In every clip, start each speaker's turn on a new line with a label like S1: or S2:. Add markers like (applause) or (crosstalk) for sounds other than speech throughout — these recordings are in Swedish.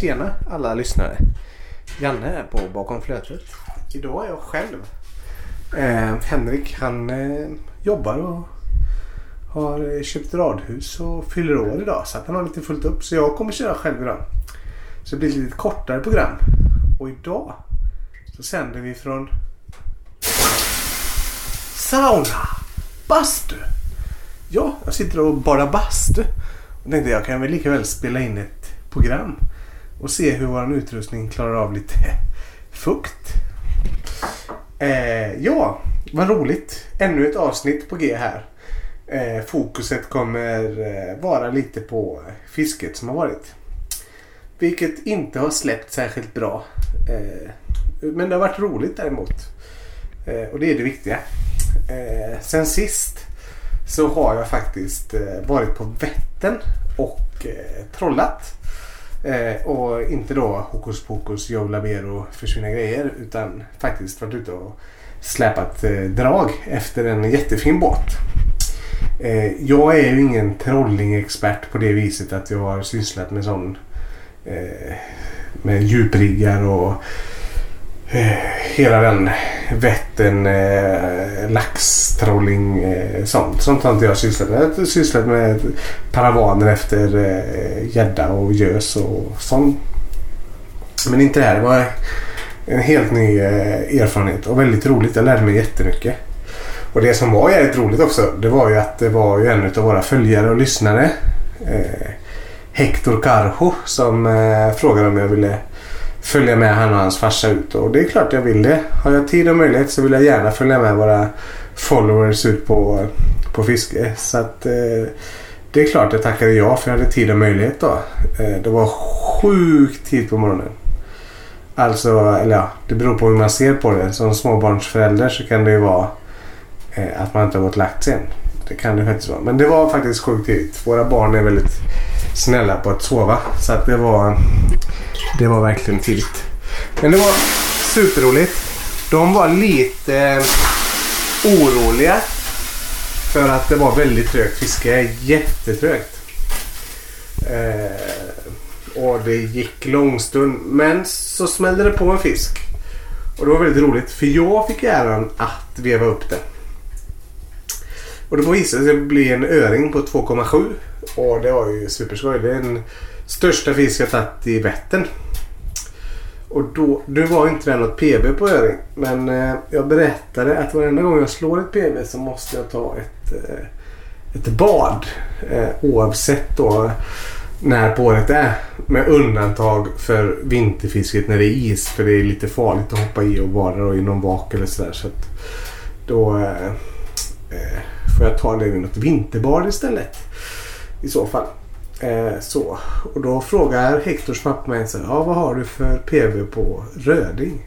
S1: Tjena alla lyssnare. Janne är på Bakom flötet. Idag är jag själv. Eh, Henrik han eh, jobbar och har köpt radhus och fyller år idag. Så att han har lite fullt upp. Så jag kommer köra själv idag. Så det blir ett lite kortare program. Och idag så sänder vi från sauna, bastu. Ja, jag sitter och bara bastu. Och tänkte jag kan väl lika väl spela in ett program och se hur vår utrustning klarar av lite (laughs) fukt. Eh, ja, vad roligt. Ännu ett avsnitt på G här. Eh, fokuset kommer eh, vara lite på fisket som har varit. Vilket inte har släppt särskilt bra. Eh, men det har varit roligt däremot. Eh, och det är det viktiga. Eh, sen sist så har jag faktiskt eh, varit på Vättern och eh, trollat. Eh, och inte då hokus pokus, Joe Labero, försvinna grejer. Utan faktiskt varit ute och släpat eh, drag efter en jättefin båt. Eh, jag är ju ingen trollingexpert på det viset att jag har sysslat med sån eh, med djupriggar och Eh, hela den Vättern, eh, laxtrolling, eh, sånt. Sånt har inte jag sysslat med. Jag har sysslat med paravaner efter eh, gädda eh, och gös och sånt. Men inte det här. Det var en helt ny eh, erfarenhet och väldigt roligt. Jag lärde mig jättemycket. Och det som var jävligt roligt också det var ju att det var ju en av våra följare och lyssnare eh, Hector Carjo som eh, frågade om jag ville följa med han och hans farsa ut. Och det är klart jag vill det. Har jag tid och möjlighet så vill jag gärna följa med våra followers ut på, på fiske. Så att eh, det är klart jag tackade ja för jag hade tid och möjlighet då. Eh, det var sjukt tid på morgonen. Alltså, eller ja, det beror på hur man ser på det. Som småbarnsförälder så kan det ju vara eh, att man inte har gått lagt sig än. Det kan det faktiskt vara. Men det var faktiskt sjukt tidigt. Våra barn är väldigt snälla på att sova. Så att det var det var verkligen tidigt. Men det var superroligt. De var lite oroliga. För att det var väldigt trögt fiske. Jättetrögt. Eh, och det gick långstund. Men så smällde det på en fisk. Och det var väldigt roligt. För jag fick äran att veva upp den. Och det visade sig bli en öring på 2,7. Och det var ju superskoj. Det är den största fisk jag tagit i Vättern. Och då, nu var inte det något PB på öring. Men eh, jag berättade att varenda gång jag slår ett PB så måste jag ta ett, eh, ett bad. Eh, oavsett då när på året det är. Med undantag för vinterfisket när det är is. För det är lite farligt att hoppa i och bada i någon vak eller sådär. Så att då eh, eh, får jag ta det vid något vinterbad istället. I så fall. Eh, så. Och då frågar Hektors pappa mig så ja vad har du för PV på röding?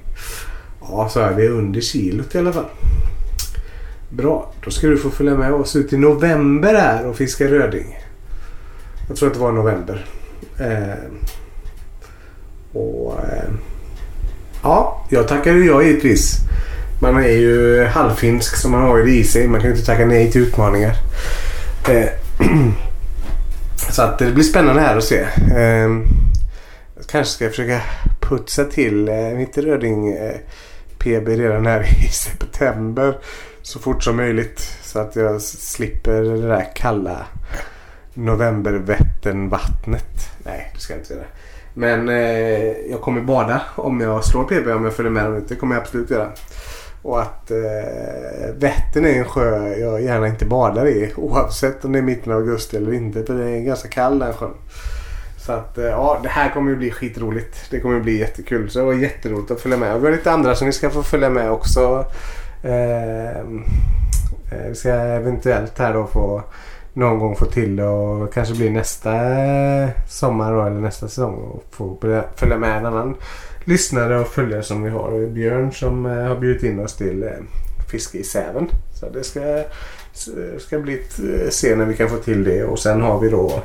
S1: Ja, så är det är under kilot i alla fall. Bra, då ska du få följa med oss ut i november här och fiska röding. Jag tror att det var november. Eh, och eh, Ja, jag tackar ju ja givetvis. Man är ju halvfinsk så man har ju det i sig. Man kan ju inte tacka nej till utmaningar. Eh, (clears throat) Så att det blir spännande här att se. Ehm, jag kanske ska försöka putsa till eh, mitt Röding eh, PB redan här (laughs) i september. Så fort som möjligt. Så att jag slipper det där kalla novembervätternvattnet. Nej, det ska jag inte göra. Men eh, jag kommer bada om jag slår PB om jag följer med dem. Det kommer jag absolut göra. Och att eh, Vättern är en sjö jag gärna inte badar i. (laughs) Oavsett om det är mitten av augusti eller inte. För det är ganska kall den sjön. Så att eh, ja, det här kommer ju bli skitroligt. Det kommer bli jättekul. Så det var jätteroligt att följa med. Och vi har lite andra som vi ska få följa med också. Ehm, eh, vi ska eventuellt här då få någon gång få till det och kanske bli nästa sommar då, eller nästa säsong och få följa med en annan lyssnare och följare som vi har. Björn som eh, har bjudit in oss till eh, fiske i Säven. Så det ska, eh, ska bli ett, se när vi kan få till det. Och sen har vi då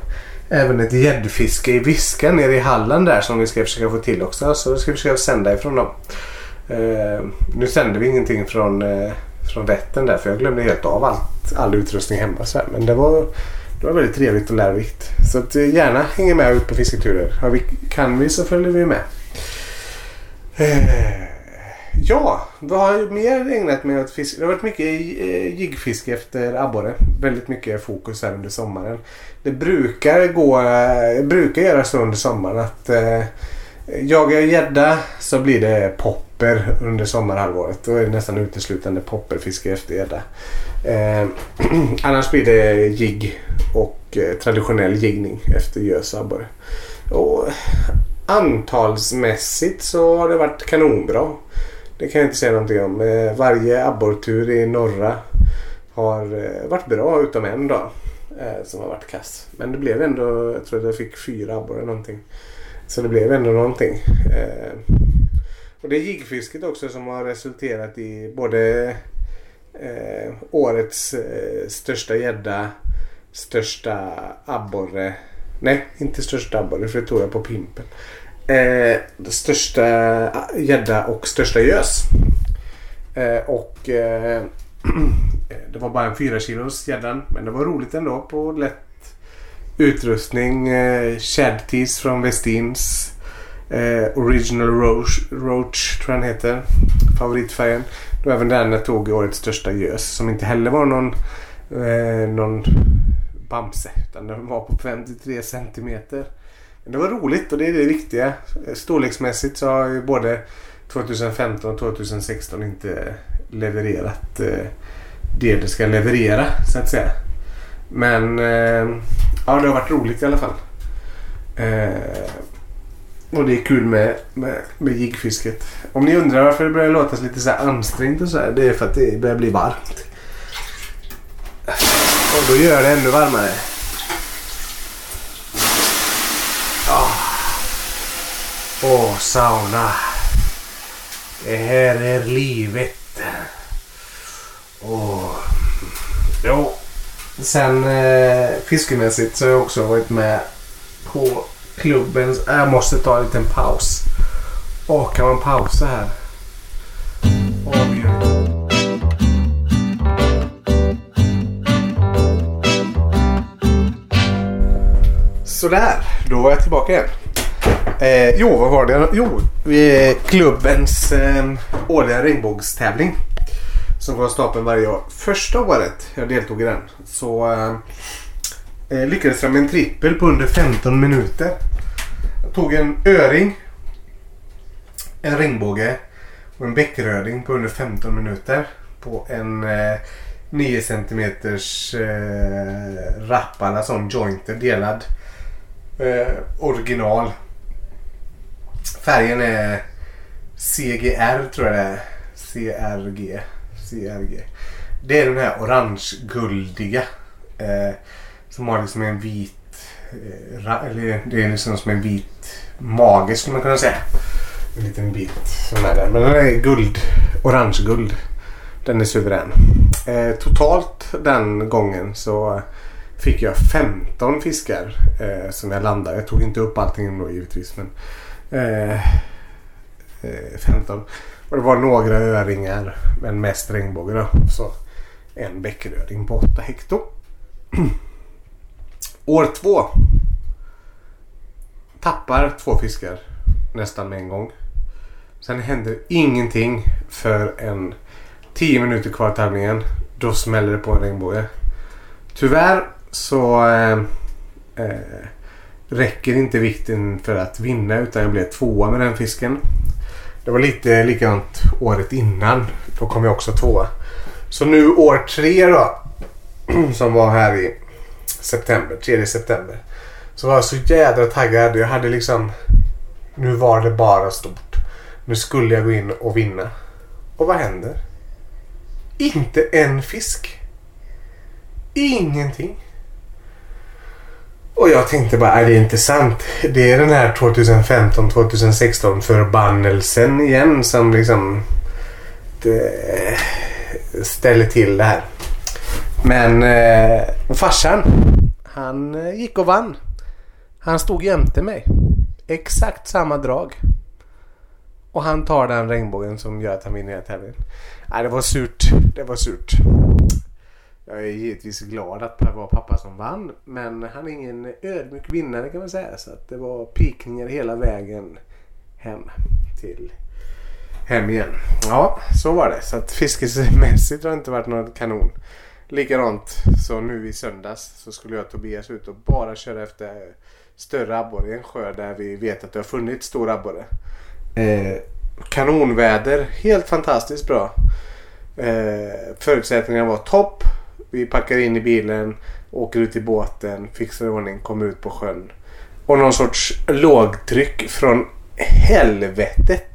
S1: även ett gäddfiske i Viska nere i Halland där som vi ska försöka få till också. Så det ska vi försöka sända ifrån dem. Uh, nu sände vi ingenting från, uh, från Vättern där för jag glömde helt av allt, all utrustning hemma. Så här. Men det var Det var väldigt trevligt och lärorikt. Så att, gärna hänga med ut på fisketurer. Har vi, kan vi så följer vi med. Eh, ja, vad har jag mer ägnat mig åt fiske? Det har varit mycket eh, jiggfiske efter abborre. Väldigt mycket fokus här under sommaren. Det brukar gå, eh, brukar göra så under sommaren att eh, jagar jag gädda så blir det popper under sommarhalvåret. Då är det nästan uteslutande popperfiske efter gädda. Eh, (clears throat) annars blir det jigg och eh, traditionell jiggning efter gös och abborre. Och antalsmässigt så har det varit kanonbra. Det kan jag inte säga någonting om. Eh, varje abborrtur i norra har eh, varit bra utom en dag eh, som har varit kass. Men det blev ändå, jag tror att jag fick fyra abborre någonting. Så det blev ändå någonting. Och det är jiggfisket också som har resulterat i både eh, årets eh, största gädda, största abborre. Nej, inte största abborre för det tog jag på pimpen. Eh, största eh, gädda och största gös. Eh, och eh, (clears throat) det var bara en 4 kilos gäddan. Men det var roligt ändå på lätt utrustning. Eh, Shadtees från Westins. Eh, Original Roach, Roach tror jag den heter. Favoritfärgen. Då även den jag tog årets största gös. Som inte heller var någon, eh, någon Bamse. Utan den var på 53 centimeter. Det var roligt och det är det viktiga. Storleksmässigt så har ju både 2015 och 2016 inte levererat eh, det det ska leverera så att säga. Men eh, ja, det har varit roligt i alla fall. Eh, och det är kul med, med, med jiggfisket. Om ni undrar varför det börjar låta lite så här ansträngt och så här. Det är för att det börjar bli varmt. Och då gör det ännu varmare. Åh, sauna. Det här är livet. Åh. Jo. Sen eh, fiskemässigt så har jag också varit med på klubben. Äh, jag måste ta en liten paus. Åh, kan man pausa här? Sådär, då var jag tillbaka igen. Eh, jo, vad var det? Jo, eh, klubbens eh, årliga regnbågstävling. Som går av stapeln varje år. Första året jag deltog i den så eh, eh lyckades jag med en trippel på under 15 minuter. Jag tog en öring, en regnbåge och en bäckröding på under 15 minuter. På en eh, 9 centimeters eh, Rappala sån jointer delad. Eh, original. Färgen är CGR tror jag det är. CRG. CRG. Det är den här orange-guldiga. Eh, som har liksom en vit... Eh, eller det är liksom som en vit mage skulle man kunna säga. En liten bit som är där. Men den är guld. Orange-guld. Den är suverän. Eh, totalt den gången så fick jag 15 fiskar eh, som jag landade. Jag tog inte upp allting då givetvis. Men, eh, eh 15. Och det var några öringar. Men mest regnbåge då. Så en bäckröring på 8 hekto. (clears throat) År två. Tappar två fiskar nästan med en gång. Sen händer ingenting för en 10 minuter kvar tävlingen. Då smäller det på en regnbåge. Tyvärr så eh, eh, räcker inte vikten för att vinna utan jag blev tvåa med den fisken. Det var lite likadant året innan. Då kom jag också tvåa. Så nu år tre då. (clears throat) Som var här i september. 3 september. Så var jag så jädra taggad. Jag hade liksom... Nu var det bara stort. Nu skulle jag gå in och vinna. Och vad händer? Inte en fisk. Ingenting. Och jag tänkte bara, är det inte sant? Det är den här 2015-2016 förbannelsen igen som liksom ställer till det här. Men eh, farsan, han eh, gick och vann. Han stod jämte mig. Exakt samma drag. Och han tar den regnbågen som gör att han vinner hela tävlingen. Nej, det var surt. Det var surt. Jag är givetvis glad att det var pappa som vann. Men han är ingen ödmjuk vinnare kan man säga. Så att det var pikningar hela vägen hem till hem igen. Ja, så var det. Så att fiskemässigt har det inte varit någon kanon. Likadant så nu i söndags så skulle jag och Tobias ut och bara köra efter större abborre i en sjö där vi vet att det har funnits stor abborre. Eh, kanonväder, helt fantastiskt bra. Eh, förutsättningarna var topp. Vi packar in i bilen, åker ut i båten, fixar i ordning, kommer ut på sjön. Och någon sorts lågtryck från helvetet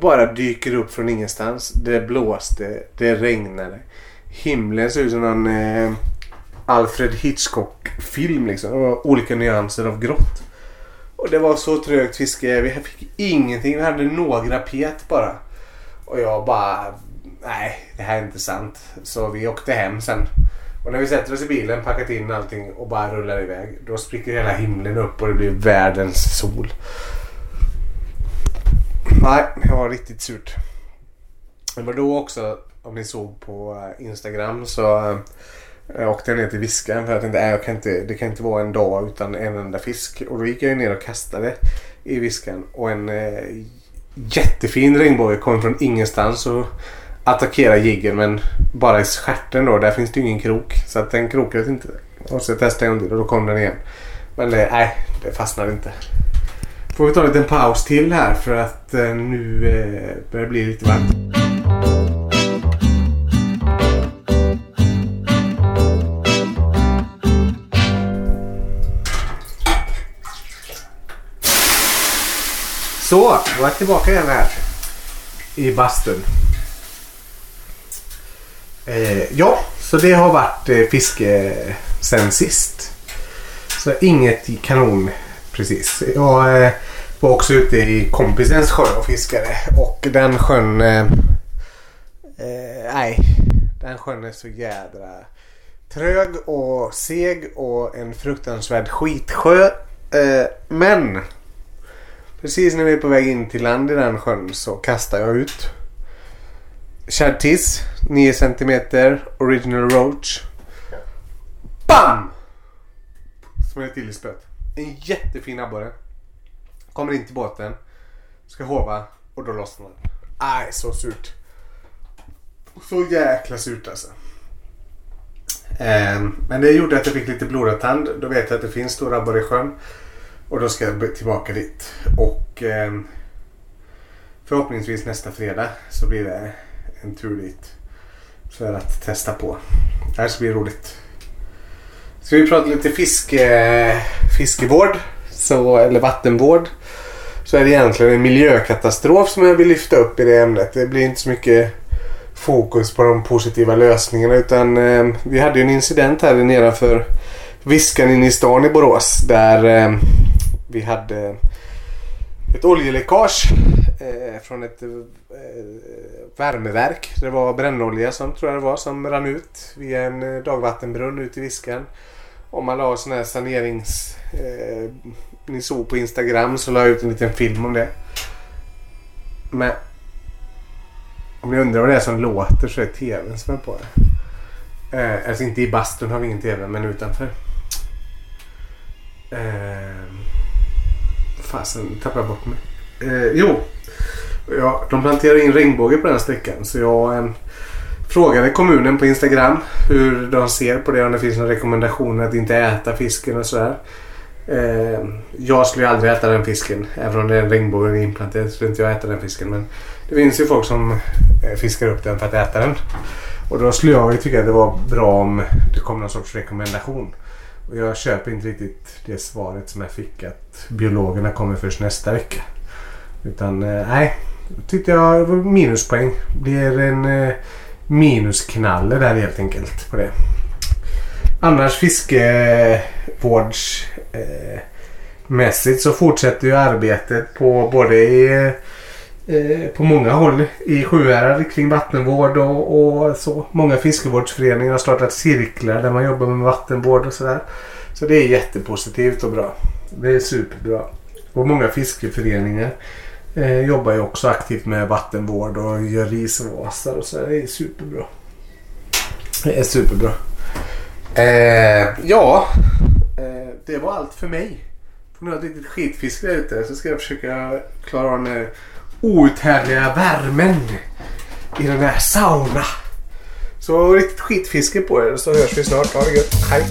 S1: bara dyker upp från ingenstans. Det blåste, det regnade. Himlen ser ut som någon eh, Alfred Hitchcock-film liksom. Det var olika nyanser av grått. Och det var så trögt fiske. Vi fick ingenting. Vi hade några pet bara. Och jag bara... Nej, det här är inte sant. Så vi åkte hem sen. Och när vi sätter oss i bilen, packat in allting och bara rullar iväg. Då spricker hela himlen upp och det blir världens sol. Nej, det var riktigt surt. Det var då också, om ni såg på eh, Instagram så eh, jag åkte ner till Viskan för jag tänkte jag kan inte, det kan inte vara en dag utan en enda fisk. Och då gick jag ner och kastade i Viskan och en eh, jättefin regnbåge kom från ingenstans och attackera jiggen men bara i stjärten då. Där finns det ju ingen krok. Så att den krokades inte. Och så testade jag en till och då kom den igen. Men nej, det fastnade inte. Får vi ta en liten paus till här för att eh, nu eh, börjar det bli lite varmt. Så, då är jag tillbaka igen här. I bastun. Eh, ja, så det har varit eh, fiske eh, sen sist. Så inget kanon precis. Jag eh, var också ute i kompisens sjö och fiskade. Och den sjön... Eh, eh, nej, den sjön är så jädra trög och seg och en fruktansvärd skitsjö. Eh, men Precis när vi är på väg in till land i den sjön så kastar jag ut Chadtis 9 cm Original Roach. BAM! Smäller till i spöet. En jättefin abborre. Kommer in till båten. Ska hova och då lossnar den. Aj, så surt. Så jäkla surt alltså. Ehm, men det gjorde att jag fick lite blodad tand. Då vet jag att det finns stora abborre i sjön. Och då ska jag tillbaka dit. Och ehm, förhoppningsvis nästa fredag så blir det en tur dit. För att testa på. Det här ska bli roligt. Ska vi prata lite fiske, eh, fiskevård. Så, eller vattenvård. Så är det egentligen en miljökatastrof som jag vill lyfta upp i det ämnet. Det blir inte så mycket fokus på de positiva lösningarna utan eh, vi hade ju en incident här nedanför Viskan inne i stan i Borås där eh, vi hade ett oljeläckage eh, från ett eh, värmeverk. Det var brännolja som tror jag det var som rann ut via en eh, dagvattenbrunn ut i Viskan. Om man la sån här sanerings... Eh, ni såg på Instagram så la jag ut en liten film om det. Men om ni undrar vad det är som låter så är det tvn som är på. Eh, alltså inte i bastun har vi ingen tv men utanför. Eh, fasen tappade jag bort mig. Eh, jo. Ja, de planterar in regnbåge på den här sträckan. Så jag eh, frågade kommunen på Instagram hur de ser på det. Om det finns några rekommendationer att inte äta fisken och sådär. Eh, jag skulle aldrig äta den fisken. Även om det är en regnbåge inplanterad skulle inte jag äta den fisken. Men det finns ju folk som eh, fiskar upp den för att äta den. Och då skulle jag ju tycka att det var bra om det kom någon sorts rekommendation. Och jag köper inte riktigt det svaret som jag fick att biologerna kommer först nästa vecka. Utan eh, nej, tyckte jag var minuspoäng. Blir en eh, minusknalle där helt enkelt på det. Annars fiskevårdsmässigt eh, så fortsätter ju arbetet på både i eh, Eh, på många håll i Sjuhärad kring vattenvård och, och, så. Många fiskevårdsföreningar har startat cirklar där man jobbar med vattenvård och sådär. Så det är jättepositivt och bra. Det är superbra. Och många fiskeföreningar eh, jobbar ju också aktivt med vattenvård och gör risvasar och så. Det är superbra. Det är superbra. Eh, ja, eh, det var allt för mig. För nu jag ett litet skitfiske där ute så ska jag försöka klara av outhärdliga värmen i den här sauna. Så riktigt skitfiske på er så hörs vi snart. Ha det gött. Hej!